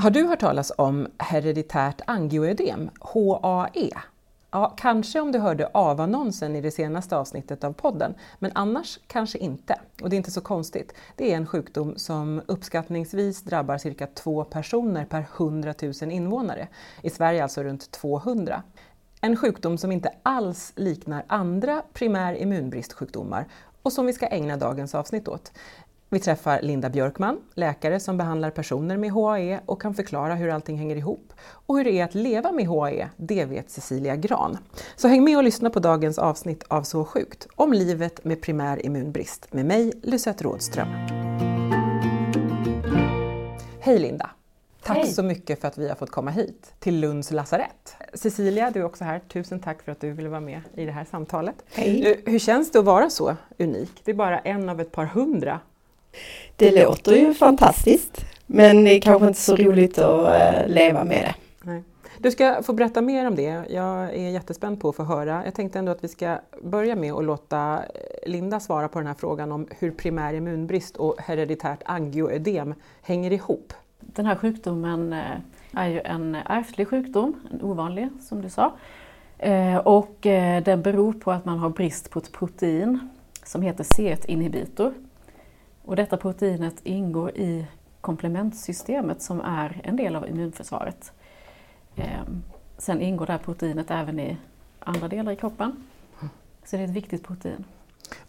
Har du hört talas om hereditärt angioödem, HAE? Ja, kanske om du hörde AV-annonsen i det senaste avsnittet av podden, men annars kanske inte. Och det är inte så konstigt. Det är en sjukdom som uppskattningsvis drabbar cirka två personer per 100 000 invånare. I Sverige alltså runt 200. En sjukdom som inte alls liknar andra primär immunbristsjukdomar och som vi ska ägna dagens avsnitt åt. Vi träffar Linda Björkman, läkare som behandlar personer med HAE och kan förklara hur allting hänger ihop. Och hur det är att leva med HAE, det vet Cecilia Gran. Så häng med och lyssna på dagens avsnitt av Så sjukt, om livet med primär immunbrist med mig, Lucette Rådström. Hej Linda! Tack Hej. så mycket för att vi har fått komma hit till Lunds lasarett. Cecilia, du är också här. Tusen tack för att du ville vara med i det här samtalet. Hej. Hur känns det att vara så unik? Det är bara en av ett par hundra det låter ju fantastiskt men det är kanske inte så roligt att eh, leva med det. Nej. Du ska få berätta mer om det. Jag är jättespänd på att få höra. Jag tänkte ändå att vi ska börja med att låta Linda svara på den här frågan om hur primär immunbrist och hereditärt angioödem hänger ihop. Den här sjukdomen eh, är ju en ärftlig sjukdom, en ovanlig som du sa. Eh, och den beror på att man har brist på ett protein som heter C1-inhibitor. Och detta proteinet ingår i komplementsystemet som är en del av immunförsvaret. Ehm, sen ingår det här proteinet även i andra delar i kroppen. Så det är ett viktigt protein.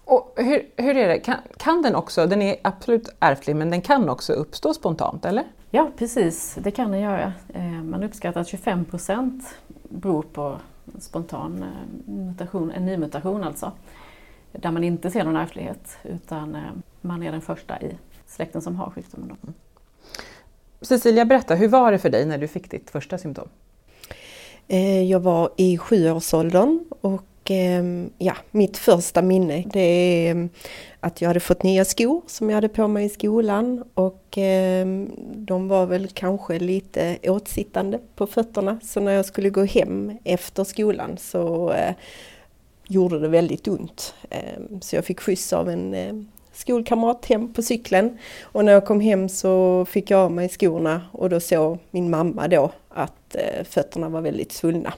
Och hur, hur är det, kan, kan den också, den är absolut ärftlig, men den kan också uppstå spontant, eller? Ja, precis, det kan den göra. Ehm, man uppskattar att 25 procent beror på spontan eh, mutation, en nymutation alltså där man inte ser någon ärftlighet utan eh, man är den första i släkten som har sjukdomen. Mm. Cecilia, berätta, hur var det för dig när du fick ditt första symptom? Eh, jag var i sjuårsåldern och ehm, ja, mitt första minne det är ehm, att jag hade fått nya skor som jag hade på mig i skolan och ehm, de var väl kanske lite åtsittande på fötterna så när jag skulle gå hem efter skolan så eh, gjorde det väldigt ont. Så jag fick skjuts av en skolkamrat hem på cykeln. Och när jag kom hem så fick jag av mig skorna och då såg min mamma då att eh, fötterna var väldigt svullna.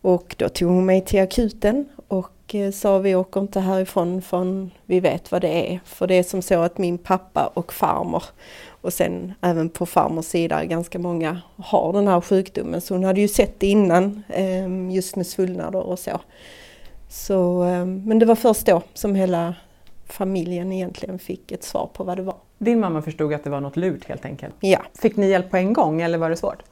Och då tog hon mig till akuten och eh, sa vi åker inte härifrån förrän vi vet vad det är. För det är som så att min pappa och farmor och sen även på farmors sida ganska många har den här sjukdomen. Så hon hade ju sett det innan ehm, just med svullnader och så. Så, ehm, men det var först då som hela familjen egentligen fick ett svar på vad det var. Din mamma förstod att det var något lurt helt enkelt? Ja. Fick ni hjälp på en gång eller var det svårt?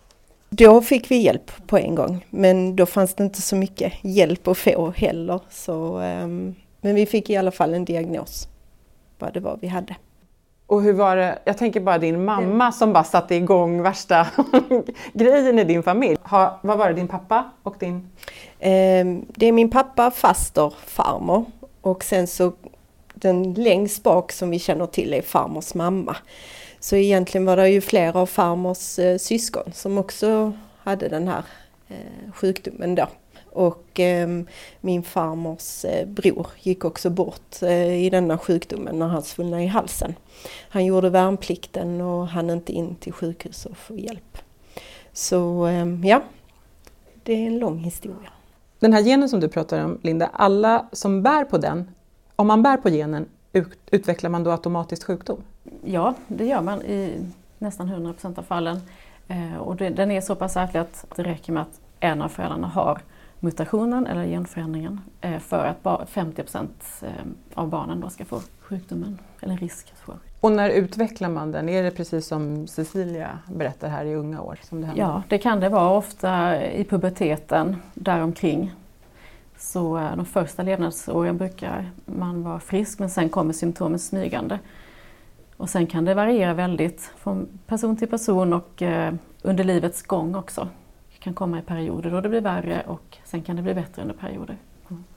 Då fick vi hjälp på en gång men då fanns det inte så mycket hjälp att få heller. Så, ehm, men vi fick i alla fall en diagnos vad det var vi hade. Och hur var det, jag tänker bara din mamma som bara satte igång värsta grejen i din familj. Ha, vad var det, din pappa och din? Eh, det är min pappa, faster, farmor och sen så den längst bak som vi känner till är farmors mamma. Så egentligen var det ju flera av farmors eh, syskon som också hade den här eh, sjukdomen då. Och eh, min farmors eh, bror gick också bort eh, i denna sjukdomen när han svullnade i halsen. Han gjorde värnplikten och hann inte in till sjukhus och få hjälp. Så ehm, ja, det är en lång historia. Den här genen som du pratar om, Linda, alla som bär på den, om man bär på genen, utvecklar man då automatiskt sjukdom? Ja, det gör man i nästan 100 procent av fallen. Eh, och den är så pass ärftlig att det räcker med att en av föräldrarna har mutationen eller genförändringen eh, för att 50 procent eh, av barnen då ska få sjukdomen, eller risk att få. Och när utvecklar man den? Är det precis som Cecilia berättar här i unga år? Som det ja, det kan det vara ofta i puberteten däromkring. Så eh, de första levnadsåren brukar man vara frisk men sen kommer symptomen smygande. Och sen kan det variera väldigt från person till person och under livets gång också kan komma i perioder då det blir värre och sen kan det bli bättre under perioder.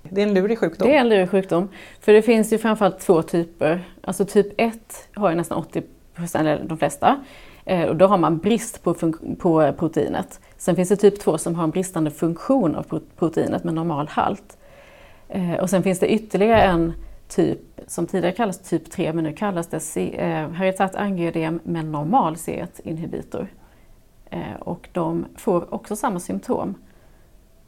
Det är en lurig sjukdom. Det är en lurig sjukdom. För det finns ju framförallt två typer. Alltså typ 1 har ju nästan 80 eller de flesta. Eh, och då har man brist på, på proteinet. Sen finns det typ 2 som har en bristande funktion av proteinet med normal halt. Eh, och sen finns det ytterligare en typ som tidigare kallades typ 3 men nu kallas det heritat eh, hereditärt angioödem med normal C1-inhibitor. Och de får också samma symptom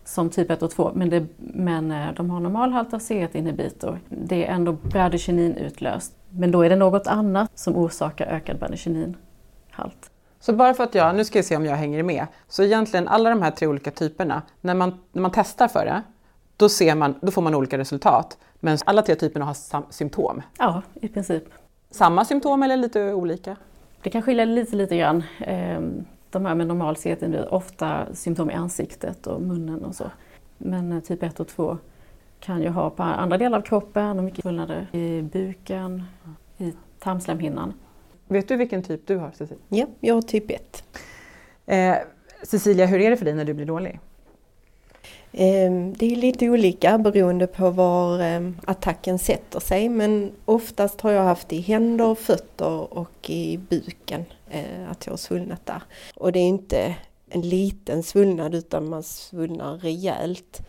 som typ 1 och 2 men, det, men de har normal halt av C1-inhibitor. Det är ändå bradykinin utlöst. Men då är det något annat som orsakar ökad bradykinin-halt. Så bara för att jag, nu ska jag se om jag hänger med, så egentligen alla de här tre olika typerna, när man, när man testar för det, då, ser man, då får man olika resultat. Men alla tre typerna har sam, symptom. Ja, i princip. Samma symptom eller lite olika? Det kan skilja lite, lite grann. Ehm, de här med normal CT blir ofta symptom i ansiktet och munnen och så. Men eh, typ 1 och 2 kan ju ha på andra delar av kroppen och mycket svullnader i buken, i tarmslemhinnan. Vet du vilken typ du har Cecilia? Ja, jag har typ 1. Eh, Cecilia, hur är det för dig när du blir dålig? Ehm, det är lite olika beroende på var ehm, attacken sätter sig men oftast har jag haft i händer, fötter och i buken eh, att jag har svullnat där. Och det är inte en liten svullnad utan man svullnar rejält.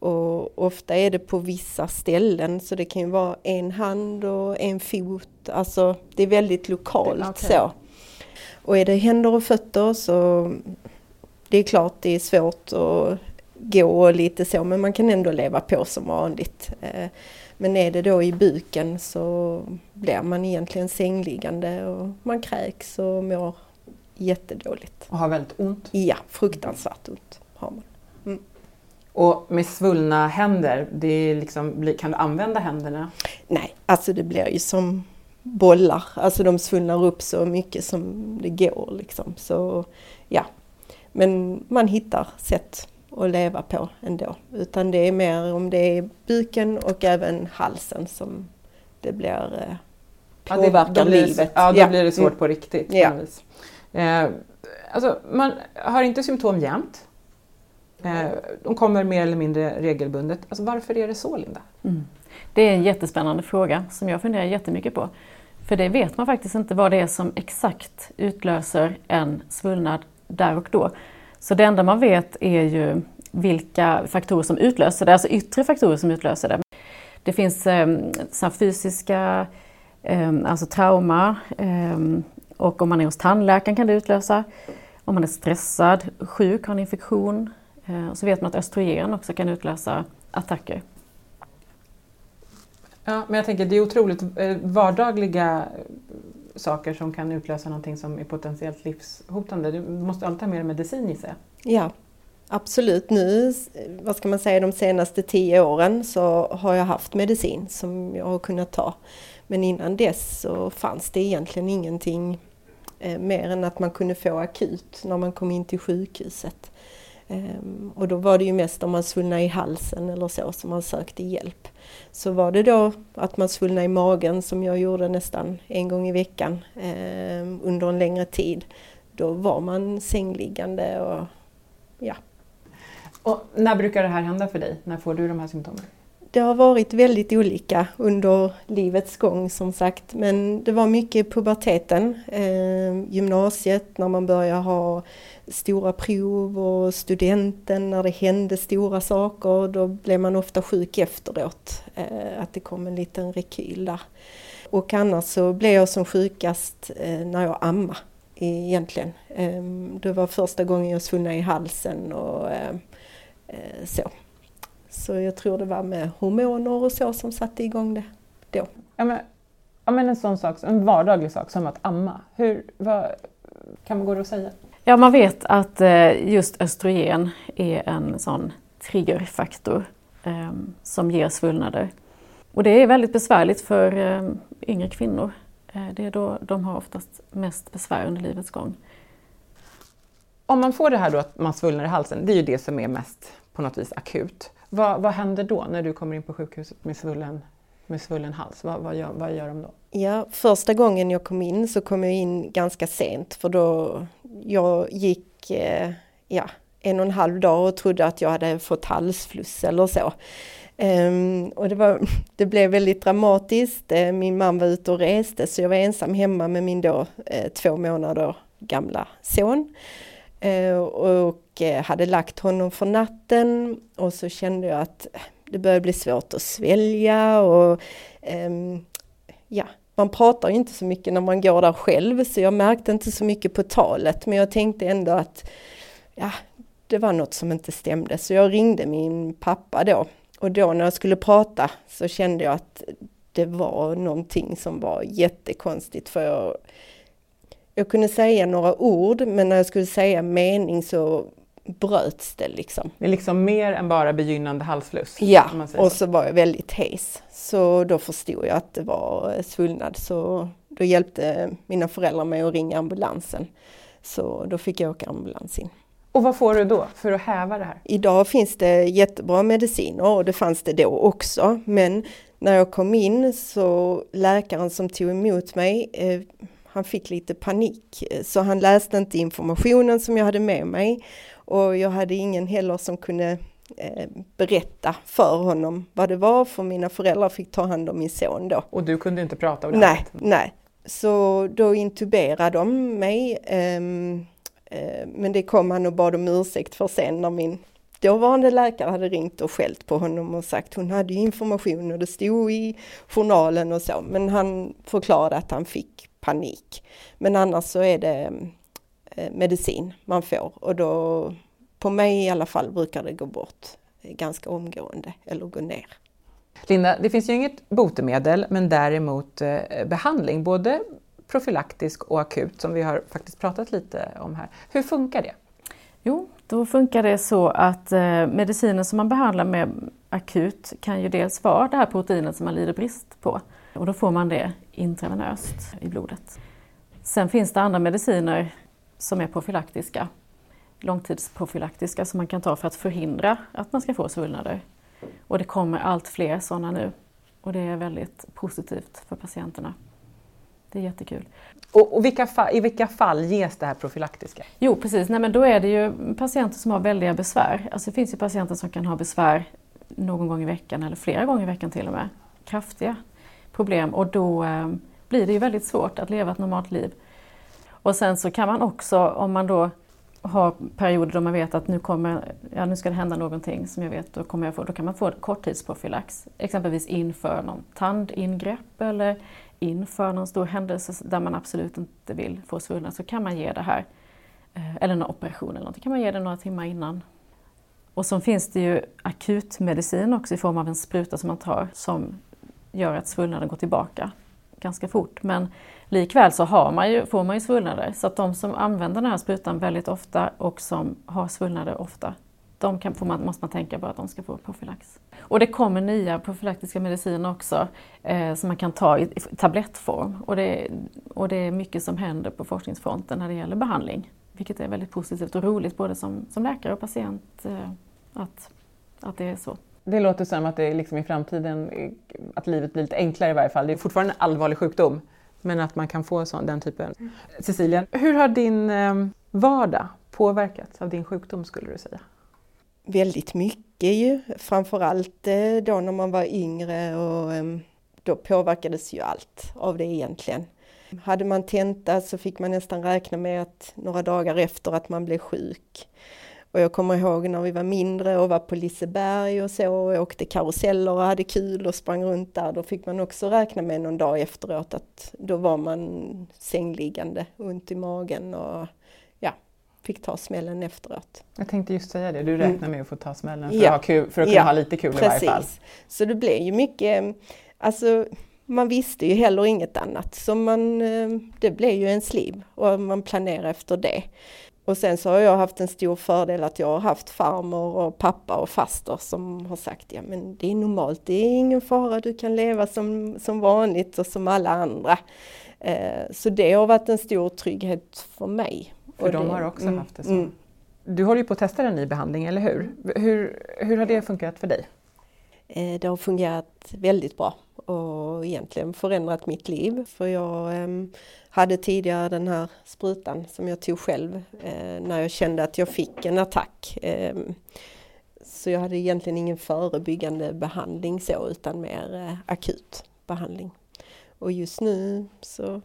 Och ofta är det på vissa ställen så det kan ju vara en hand och en fot, alltså det är väldigt lokalt okay. så. Och är det händer och fötter så det är klart det är svårt att gå lite så men man kan ändå leva på som vanligt. Eh, men är det då i buken så blir man egentligen sängliggande och man kräks och mår jättedåligt. Och har väldigt ont? Ja, fruktansvärt ont har man. Mm. Och med svullna händer, det liksom, kan du använda händerna? Nej, alltså det blir ju som bollar, alltså de svullnar upp så mycket som det går liksom. Så ja, men man hittar sätt att leva på ändå. Utan det är mer om det är buken och även halsen som det blir eh, påverkar ja, det, blir, livet. Ja, då ja. blir det svårt mm. på riktigt. Ja. Eh, alltså, man har inte symptom jämt. Eh, de kommer mer eller mindre regelbundet. Alltså, varför är det så, Linda? Mm. Det är en jättespännande fråga som jag funderar jättemycket på. För det vet man faktiskt inte vad det är som exakt utlöser en svullnad där och då. Så det enda man vet är ju vilka faktorer som utlöser det, alltså yttre faktorer som utlöser det. Det finns eh, fysiska, eh, alltså trauma eh, och om man är hos tandläkaren kan det utlösa. Om man är stressad, sjuk, har en infektion. Eh, så vet man att östrogen också kan utlösa attacker. Ja, men jag tänker det är otroligt eh, vardagliga saker som kan utlösa någonting som är potentiellt livshotande. Du måste alltid ha mer medicin i sig. Ja, absolut. Nu, vad ska man säga, de senaste tio åren så har jag haft medicin som jag har kunnat ta. Men innan dess så fanns det egentligen ingenting eh, mer än att man kunde få akut när man kom in till sjukhuset. Um, och då var det ju mest om man svullnade i halsen eller så som man sökte hjälp. Så var det då att man svullnade i magen som jag gjorde nästan en gång i veckan um, under en längre tid. Då var man sängliggande och ja. Och när brukar det här hända för dig? När får du de här symptomen? Det har varit väldigt olika under livets gång som sagt men det var mycket i puberteten, eh, gymnasiet när man började ha stora prov och studenten när det hände stora saker då blev man ofta sjuk efteråt, eh, att det kom en liten rekyl där. Och annars så blev jag som sjukast eh, när jag ammade egentligen. Ehm, det var första gången jag svullnade i halsen och eh, så. Så jag tror det var med hormoner och så som satte igång det då. Ja, men, ja, men en sån sak, en vardaglig sak som att amma. Hur, vad, kan man gå att säga? Ja, man vet att eh, just östrogen är en sån triggerfaktor ehm, som ger svullnader. Och det är väldigt besvärligt för eh, yngre kvinnor. Eh, det är då de har oftast mest besvär under livets gång. Om man får det här då att man svullnar i halsen, det är ju det som är mest på något vis akut. Vad, vad händer då när du kommer in på sjukhuset med svullen, med svullen hals? Vad, vad, gör, vad gör de då? Ja, första gången jag kom in så kom jag in ganska sent för då jag gick eh, ja, en och en halv dag och trodde att jag hade fått halsfluss eller så. Um, och det, var, det blev väldigt dramatiskt. Eh, min man var ute och reste så jag var ensam hemma med min då eh, två månader gamla son. Eh, och eh, hade lagt honom för natten och så kände jag att eh, det började bli svårt att svälja och um, ja, man pratar ju inte så mycket när man går där själv så jag märkte inte så mycket på talet men jag tänkte ändå att ja, det var något som inte stämde. Så jag ringde min pappa då och då när jag skulle prata så kände jag att det var någonting som var jättekonstigt för jag, jag kunde säga några ord men när jag skulle säga mening så bröts det liksom. Det är liksom mer än bara begynnande halsfluss? Ja, och så var jag väldigt hes. Så då förstod jag att det var svullnad så då hjälpte mina föräldrar mig att ringa ambulansen. Så då fick jag åka ambulans in. Och vad får du då för att häva det här? Idag finns det jättebra mediciner och det fanns det då också. Men när jag kom in så läkaren som tog emot mig, eh, han fick lite panik. Så han läste inte informationen som jag hade med mig och jag hade ingen heller som kunde eh, berätta för honom vad det var för mina föräldrar fick ta hand om min son då. Och du kunde inte prata om det? Nej, nej. Så då intuberade de mig. Um, uh, men det kom han och bad om ursäkt för sen när min dåvarande läkare hade ringt och skällt på honom och sagt hon hade information och det stod i journalen och så. Men han förklarade att han fick panik. Men annars så är det Eh, medicin man får och då på mig i alla fall brukar det gå bort ganska omgående eller gå ner. Linda, det finns ju inget botemedel men däremot eh, behandling, både profylaktisk och akut som vi har faktiskt pratat lite om här. Hur funkar det? Jo, då funkar det så att eh, medicinen som man behandlar med akut kan ju dels vara det här proteinet som man lider brist på och då får man det intravenöst i blodet. Sen finns det andra mediciner som är profylaktiska, långtidsprofylaktiska som man kan ta för att förhindra att man ska få svullnader. Och det kommer allt fler sådana nu och det är väldigt positivt för patienterna. Det är jättekul. Och, och vilka fall, i vilka fall ges det här profylaktiska? Jo precis, Nej, men då är det ju patienter som har väldiga besvär. Alltså det finns ju patienter som kan ha besvär någon gång i veckan eller flera gånger i veckan till och med. Kraftiga problem och då eh, blir det ju väldigt svårt att leva ett normalt liv. Och sen så kan man också, om man då har perioder då man vet att nu, kommer, ja, nu ska det hända någonting som jag vet, då, kommer jag få, då kan man få korttidsprofylax. Exempelvis inför någon tandingrepp eller inför någon stor händelse där man absolut inte vill få svullnad så kan man ge det här. Eh, eller någon operation eller någonting, kan man ge det några timmar innan. Och så finns det ju akutmedicin också i form av en spruta som man tar som gör att svullnaden går tillbaka ganska fort. Men likväl så har man ju, får man ju svullnader. Så att de som använder den här sprutan väldigt ofta och som har svullnader ofta, de kan, får man, måste man tänka på att de ska få profylax. Och det kommer nya profylaktiska mediciner också eh, som man kan ta i, i tablettform. Och det, och det är mycket som händer på forskningsfronten när det gäller behandling. Vilket är väldigt positivt och roligt både som, som läkare och patient eh, att, att det är så. Det låter som att det liksom i framtiden, att livet blir lite enklare i varje fall. Det är fortfarande en allvarlig sjukdom, men att man kan få sån, den typen. Mm. Cecilia, hur har din eh, vardag påverkats av din sjukdom skulle du säga? Väldigt mycket ju, framförallt eh, då när man var yngre och ehm, då påverkades ju allt av det egentligen. Hade man tenta så fick man nästan räkna med att några dagar efter att man blev sjuk. Och jag kommer ihåg när vi var mindre och var på Liseberg och så och åkte karuseller och hade kul och sprang runt där. Då fick man också räkna med någon dag efteråt att då var man sängliggande, ont i magen och ja, fick ta smällen efteråt. Jag tänkte just säga det, du räknar mm. med att få ta smällen för, ja. att, ha kul, för att kunna ja, ha lite kul precis. i varje fall. Så det blev ju mycket, alltså man visste ju heller inget annat så man, eh, det blev ju ens liv och man planerade efter det. Och sen så har jag haft en stor fördel att jag har haft farmor och pappa och faster som har sagt ja men det är normalt, det är ingen fara, du kan leva som, som vanligt och som alla andra. Eh, så det har varit en stor trygghet för mig. För och de det, har också mm, haft det så. Mm. Du håller ju på att testa en ny behandling, eller hur? Hur, hur har det fungerat för dig? Eh, det har fungerat väldigt bra och egentligen förändrat mitt liv. För jag ehm, hade tidigare den här sprutan som jag tog själv eh, när jag kände att jag fick en attack. Ehm, så jag hade egentligen ingen förebyggande behandling så utan mer eh, akut behandling. Och just nu så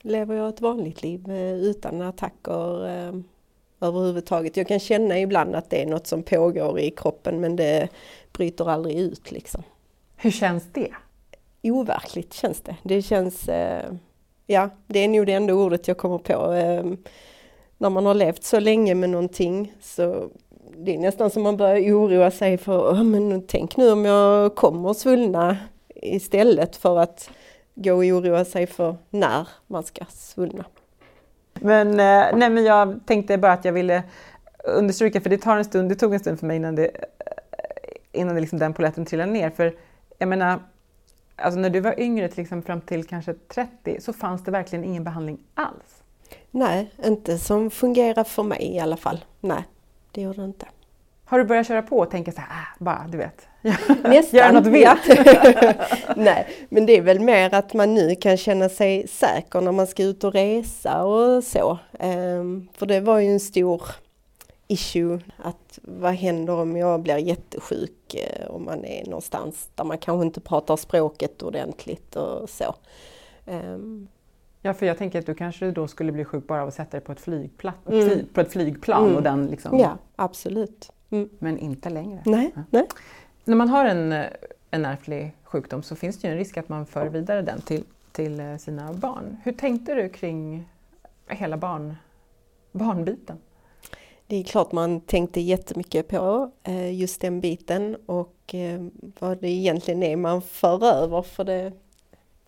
lever jag ett vanligt liv eh, utan attacker ehm, överhuvudtaget. Jag kan känna ibland att det är något som pågår i kroppen men det bryter aldrig ut liksom. Hur känns det? overkligt känns det. Det känns, eh, ja det är nog det enda ordet jag kommer på. Eh, när man har levt så länge med någonting så det är nästan som man börjar oroa sig för, men tänk nu om jag kommer svullna istället för att gå och oroa sig för när man ska svullna. Men, eh, nej, men jag tänkte bara att jag ville understryka, för det tar en stund, det tog en stund för mig innan, det, innan det liksom den poletten trillade ner. För jag menar, alltså när du var yngre, till exempel fram till kanske 30, så fanns det verkligen ingen behandling alls? Nej, inte som fungerar för mig i alla fall. Nej, det gjorde det inte. Har du börjat köra på och tänka så här, ah, bara du vet, Nästan, göra något vilt? Nej, men det är väl mer att man nu kan känna sig säker när man ska ut och resa och så. Um, för det var ju en stor issue att vad händer om jag blir jättesjuk eh, om man är någonstans där man kanske inte pratar språket ordentligt och så. Um, Ja, för jag tänker att du kanske då skulle bli sjuk bara av att sätta dig på ett, flygpla mm. på ett flygplan mm. och den liksom... Ja, absolut. Mm. Men inte längre. Nej, ja. nej. När man har en, en ärftlig sjukdom så finns det ju en risk att man för vidare den till, till eh, sina barn. Hur tänkte du kring hela barn, barnbiten? Det är klart man tänkte jättemycket på eh, just den biten och eh, vad det egentligen är man för över för det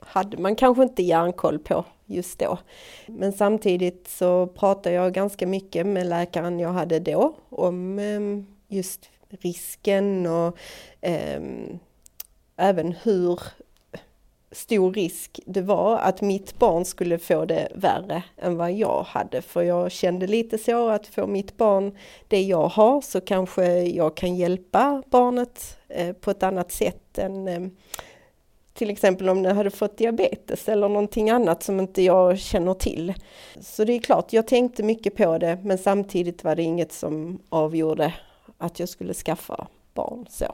hade man kanske inte järnkoll på just då. Men samtidigt så pratade jag ganska mycket med läkaren jag hade då om ehm, just risken och ehm, även hur stor risk det var att mitt barn skulle få det värre än vad jag hade. För jag kände lite så att få mitt barn det jag har så kanske jag kan hjälpa barnet eh, på ett annat sätt än eh, till exempel om det hade fått diabetes eller någonting annat som inte jag känner till. Så det är klart, jag tänkte mycket på det men samtidigt var det inget som avgjorde att jag skulle skaffa barn. Så.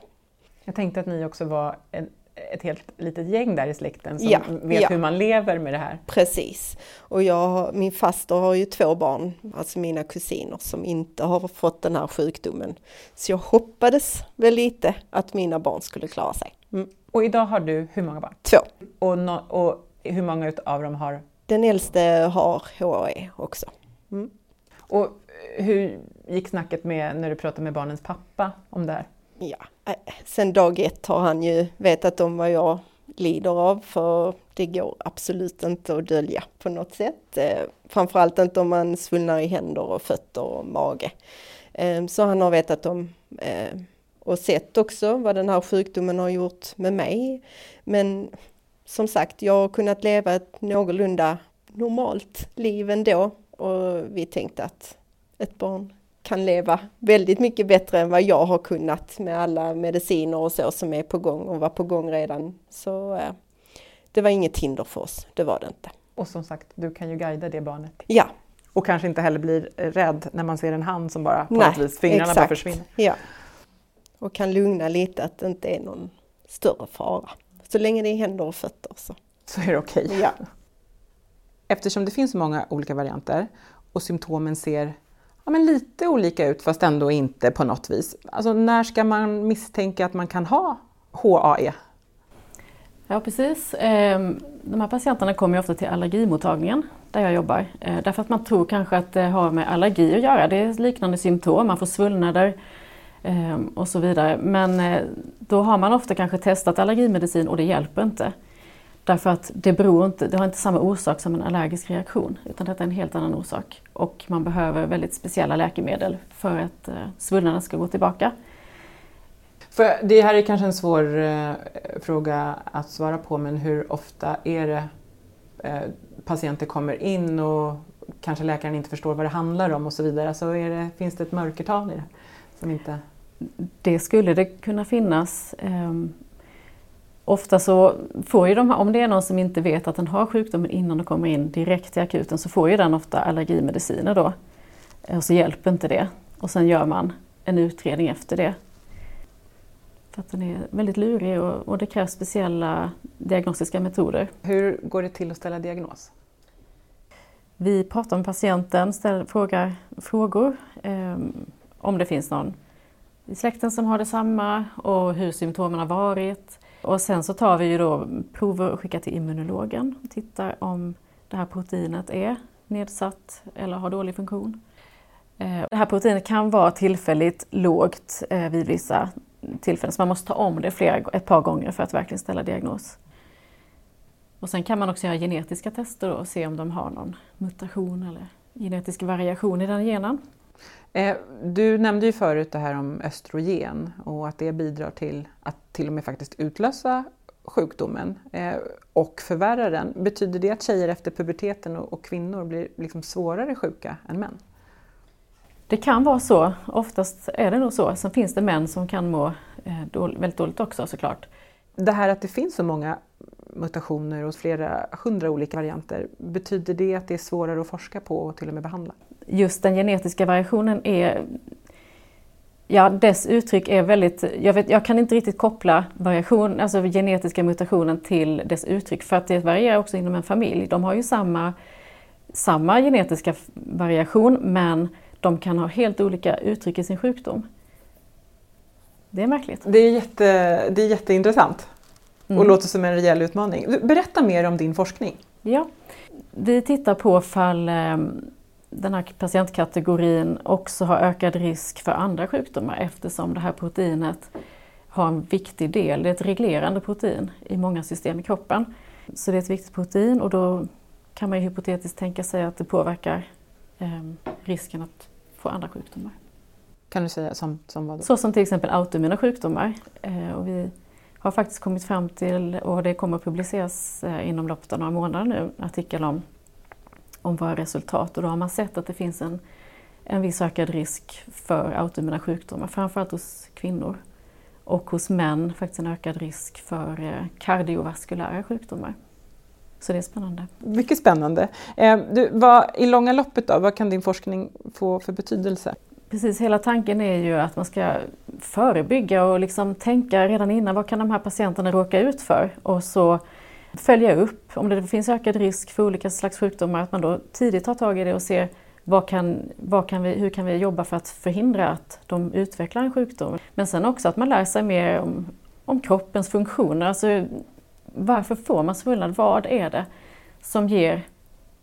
Jag tänkte att ni också var en, ett helt litet gäng där i släkten som ja, vet ja. hur man lever med det här. Precis. Och jag, min faster har ju två barn, alltså mina kusiner, som inte har fått den här sjukdomen. Så jag hoppades väl lite att mina barn skulle klara sig. Mm. Och idag har du hur många barn? Två. Och, no, och hur många av dem har? Den äldste har HAE också. Mm. Och hur gick snacket med när du pratade med barnens pappa om det här? Ja, eh, sen dag ett har han ju vetat om vad jag lider av för det går absolut inte att dölja på något sätt. Eh, framförallt inte om man svullnar i händer och fötter och mage. Ehm, så han har vetat om eh, och sett också vad den här sjukdomen har gjort med mig. Men som sagt, jag har kunnat leva ett någorlunda normalt liv ändå och vi tänkte att ett barn kan leva väldigt mycket bättre än vad jag har kunnat med alla mediciner och så som är på gång och var på gång redan. Så eh, det var inget hinder för oss, det var det inte. Och som sagt, du kan ju guida det barnet. Ja. Och kanske inte heller blir rädd när man ser en hand som bara på Nej, något vis, fingrarna exakt. bara försvinner. Ja. Och kan lugna lite att det inte är någon större fara. Så länge det är händer och fötter så, så är det okej. Okay. Ja. Eftersom det finns många olika varianter och symptomen ser ja, men lite olika ut fast ändå inte på något vis. Alltså när ska man misstänka att man kan ha HAE? Ja precis. Ehm, de här patienterna kommer ofta till allergimottagningen där jag jobbar. Eh, därför att man tror kanske att det har med allergi att göra. Det är liknande symptom, man får svullnader ehm, och så vidare. Men eh, då har man ofta kanske testat allergimedicin och det hjälper inte. Därför att det, beror inte, det har inte samma orsak som en allergisk reaktion utan detta är en helt annan orsak. Och man behöver väldigt speciella läkemedel för att eh, svullnaden ska gå tillbaka. För det här är kanske en svår eh, fråga att svara på men hur ofta är det eh, patienter kommer in och kanske läkaren inte förstår vad det handlar om och så vidare. Alltså är det, finns det ett mörkertal i det? Som inte... Det skulle det kunna finnas. Ehm, Ofta så får ju de, om det är någon som inte vet att den har sjukdomen innan de kommer in direkt till akuten så får ju den ofta allergimediciner då. Och så hjälper inte det. Och sen gör man en utredning efter det. För att den är väldigt lurig och, och det krävs speciella diagnostiska metoder. Hur går det till att ställa diagnos? Vi pratar med patienten, ställer, frågar frågor eh, om det finns någon i släkten som har detsamma och hur symptomen har varit. Och sen så tar vi ju då prover och skickar till immunologen och tittar om det här proteinet är nedsatt eller har dålig funktion. Eh, det här proteinet kan vara tillfälligt lågt eh, vid vissa tillfällen, så man måste ta om det flera, ett par gånger för att verkligen ställa diagnos. Och sen kan man också göra genetiska tester och se om de har någon mutation eller genetisk variation i den genen. Eh, du nämnde ju förut det här om östrogen och att det bidrar till att till och med faktiskt utlösa sjukdomen och förvärra den. Betyder det att tjejer efter puberteten och kvinnor blir liksom svårare sjuka än män? Det kan vara så, oftast är det nog så. Sen finns det män som kan må eh, väldigt dåligt också såklart. Det här att det finns så många mutationer hos flera hundra olika varianter, betyder det att det är svårare att forska på och till och med behandla? Just den genetiska variationen är Ja, dess uttryck är väldigt... Jag, vet, jag kan inte riktigt koppla variation, alltså genetiska mutationen till dess uttryck för att det varierar också inom en familj. De har ju samma, samma genetiska variation men de kan ha helt olika uttryck i sin sjukdom. Det är märkligt. Det är, jätte, det är jätteintressant mm. och låter som en rejäl utmaning. Berätta mer om din forskning. Ja, vi tittar på fall ehm, den här patientkategorin också har ökad risk för andra sjukdomar eftersom det här proteinet har en viktig del, det är ett reglerande protein i många system i kroppen. Så det är ett viktigt protein och då kan man ju hypotetiskt tänka sig att det påverkar eh, risken att få andra sjukdomar. Kan du säga som, som vad? Så som till exempel autoimmuna sjukdomar. Eh, och vi har faktiskt kommit fram till, och det kommer att publiceras eh, inom loppet av några månader nu, en artikel om, om våra resultat. Och då har man sett att det finns en, en viss ökad risk för autoimmuna sjukdomar, framförallt hos kvinnor. Och hos män faktiskt en ökad risk för eh, kardiovaskulära sjukdomar. Så det är spännande. Mycket spännande. Eh, du, vad, I långa loppet då, vad kan din forskning få för betydelse? Precis, hela tanken är ju att man ska förebygga och liksom tänka redan innan vad kan de här patienterna råka ut för och så följa upp om det finns ökad risk för olika slags sjukdomar, att man då tidigt tar tag i det och ser vad kan, vad kan vi, hur kan vi jobba för att förhindra att de utvecklar en sjukdom. Men sen också att man lär sig mer om, om kroppens funktioner. Alltså, varför får man svullnad? Vad är det som ger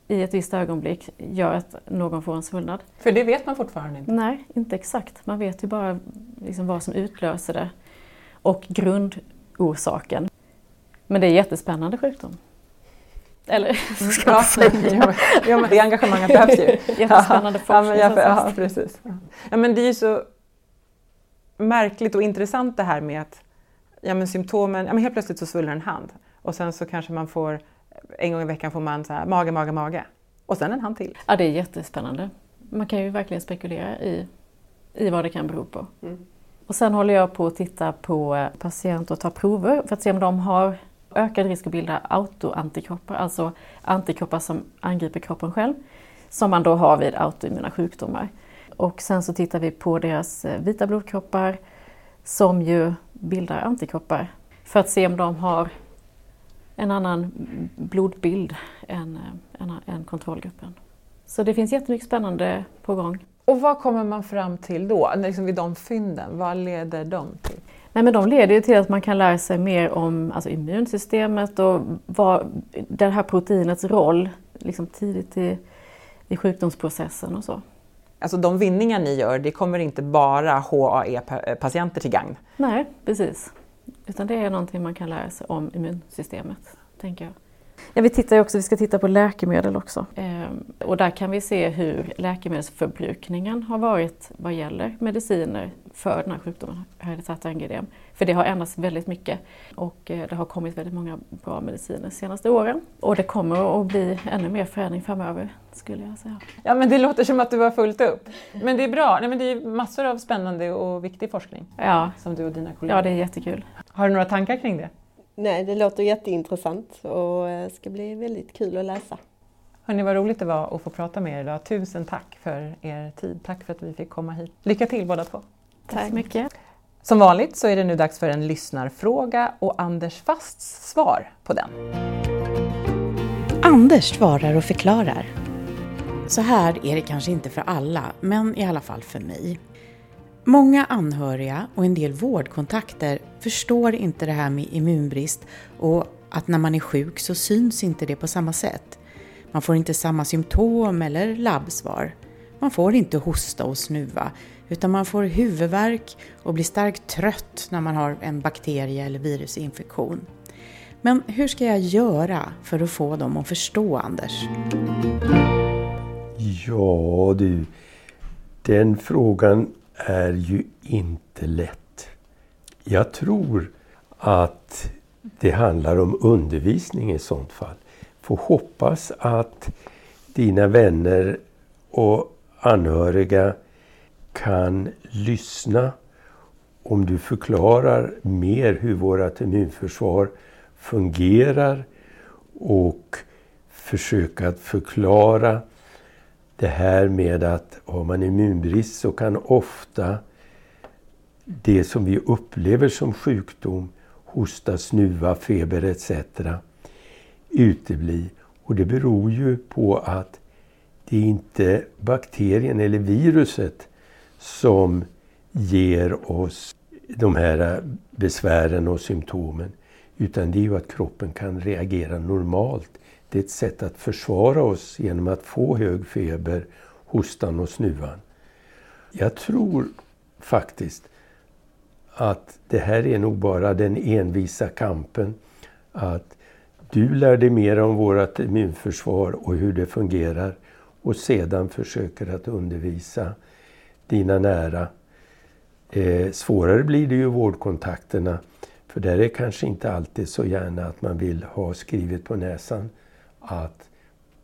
i ett visst ögonblick gör att någon får en svullnad? För det vet man fortfarande inte? Nej, inte exakt. Man vet ju bara liksom vad som utlöser det och grundorsaken. Men det är jättespännande sjukdom. Eller ska ja, säga. ja, men det engagemanget behövs ju. Jättespännande forskning. Ja, men, ja, precis. Ja, men det är ju så märkligt och intressant det här med att ja, men symptomen, ja, men helt plötsligt så svullnar en hand och sen så kanske man får en gång i veckan får man så här, mage, mage, mage och sen en hand till. Ja, det är jättespännande. Man kan ju verkligen spekulera i, i vad det kan bero på. Mm. Och sen håller jag på att titta på patienter och ta prover för att se om de har ökad risk att bilda autoantikroppar, alltså antikroppar som angriper kroppen själv, som man då har vid autoimmuna sjukdomar. Och sen så tittar vi på deras eh, vita blodkroppar som ju bildar antikroppar för att se om de har en annan blodbild än, eh, än, än kontrollgruppen. Så det finns jättemycket spännande på gång. Och vad kommer man fram till då, liksom vid de fynden? Vad leder de till? Nej, men de leder ju till att man kan lära sig mer om alltså, immunsystemet och vad, det här proteinets roll liksom tidigt i, i sjukdomsprocessen och så. Alltså de vinningar ni gör, det kommer inte bara HAE-patienter till gagn? Nej, precis. Utan det är någonting man kan lära sig om immunsystemet, tänker jag. Ja, vi tittar också, vi ska titta på läkemedel också. Ehm, och där kan vi se hur läkemedelsförbrukningen har varit vad gäller mediciner för den här sjukdomen, hereditärt angidem. För det har ändrats väldigt mycket och eh, det har kommit väldigt många bra mediciner de senaste åren. Och det kommer att bli ännu mer förändring framöver, skulle jag säga. Ja, men det låter som att du har fullt upp. Men det är bra, Nej, men det är massor av spännande och viktig forskning ja. som du och dina kollegor. Ja, det är jättekul. Har du några tankar kring det? Nej, det låter jätteintressant och eh, ska bli väldigt kul att läsa. Hörni, vad roligt det var att få prata med er idag. Tusen tack för er tid. Tack för att vi fick komma hit. Lycka till båda två. Tack så mycket. Som vanligt så är det nu dags för en lyssnarfråga och Anders Fasts svar på den. Anders svarar och förklarar. Så här är det kanske inte för alla, men i alla fall för mig. Många anhöriga och en del vårdkontakter förstår inte det här med immunbrist och att när man är sjuk så syns inte det på samma sätt. Man får inte samma symptom eller labbsvar. Man får inte hosta och snuva utan man får huvudvärk och blir starkt trött när man har en bakterie eller virusinfektion. Men hur ska jag göra för att få dem att förstå Anders? Ja du, den frågan är ju inte lätt. Jag tror att det handlar om undervisning i sånt fall. Får hoppas att dina vänner och anhöriga kan lyssna om du förklarar mer hur vårt immunförsvar fungerar och försöka att förklara det här med att har man immunbrist så kan ofta det som vi upplever som sjukdom, hosta, snuva, feber etc. utebli. Och det beror ju på att det är inte bakterien eller viruset som ger oss de här besvären och symptomen. Utan det är ju att kroppen kan reagera normalt. Det är ett sätt att försvara oss genom att få hög feber, hostan och snuvan. Jag tror faktiskt att det här är nog bara den envisa kampen. Att du lär dig mer om vårt immunförsvar och hur det fungerar och sedan försöker att undervisa dina nära. Eh, svårare blir det ju vårdkontakterna för där är det kanske inte alltid så gärna att man vill ha skrivet på näsan att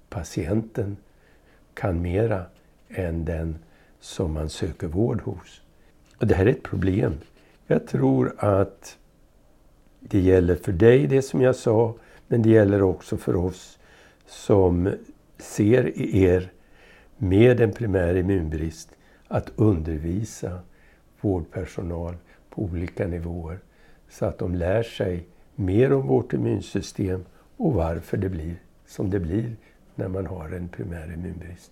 patienten kan mera än den som man söker vård hos. Och det här är ett problem. Jag tror att det gäller för dig det som jag sa, men det gäller också för oss som ser er med en primär immunbrist att undervisa vårdpersonal på olika nivåer så att de lär sig mer om vårt immunsystem och varför det blir som det blir när man har en primär immunbrist.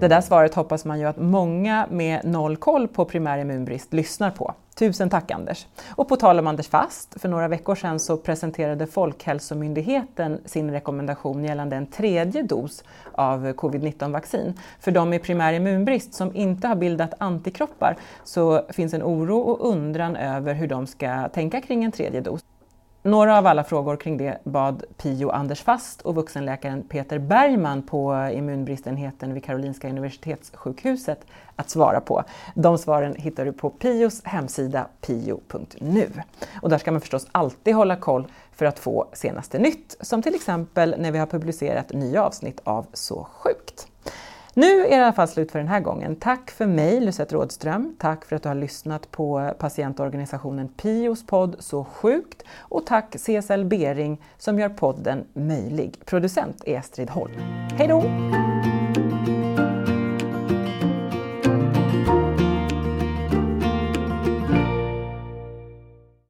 Det där svaret hoppas man ju att många med noll koll på primär immunbrist lyssnar på. Tusen tack Anders! Och på tal om Anders Fast, för några veckor sedan så presenterade Folkhälsomyndigheten sin rekommendation gällande en tredje dos av covid-19-vaccin. För de med primär immunbrist som inte har bildat antikroppar så finns en oro och undran över hur de ska tänka kring en tredje dos. Några av alla frågor kring det bad Pio Anders Fast och vuxenläkaren Peter Bergman på immunbristenheten vid Karolinska Universitetssjukhuset att svara på. De svaren hittar du på Pios hemsida pio.nu. Och där ska man förstås alltid hålla koll för att få senaste nytt, som till exempel när vi har publicerat nya avsnitt av Så sjukt. Nu är det i alla fall slut för den här gången. Tack för mig, Lucette Rådström. Tack för att du har lyssnat på patientorganisationen Pios podd Så sjukt. Och tack CSL Bering som gör podden möjlig. Producent är Estrid Holm. Hej då!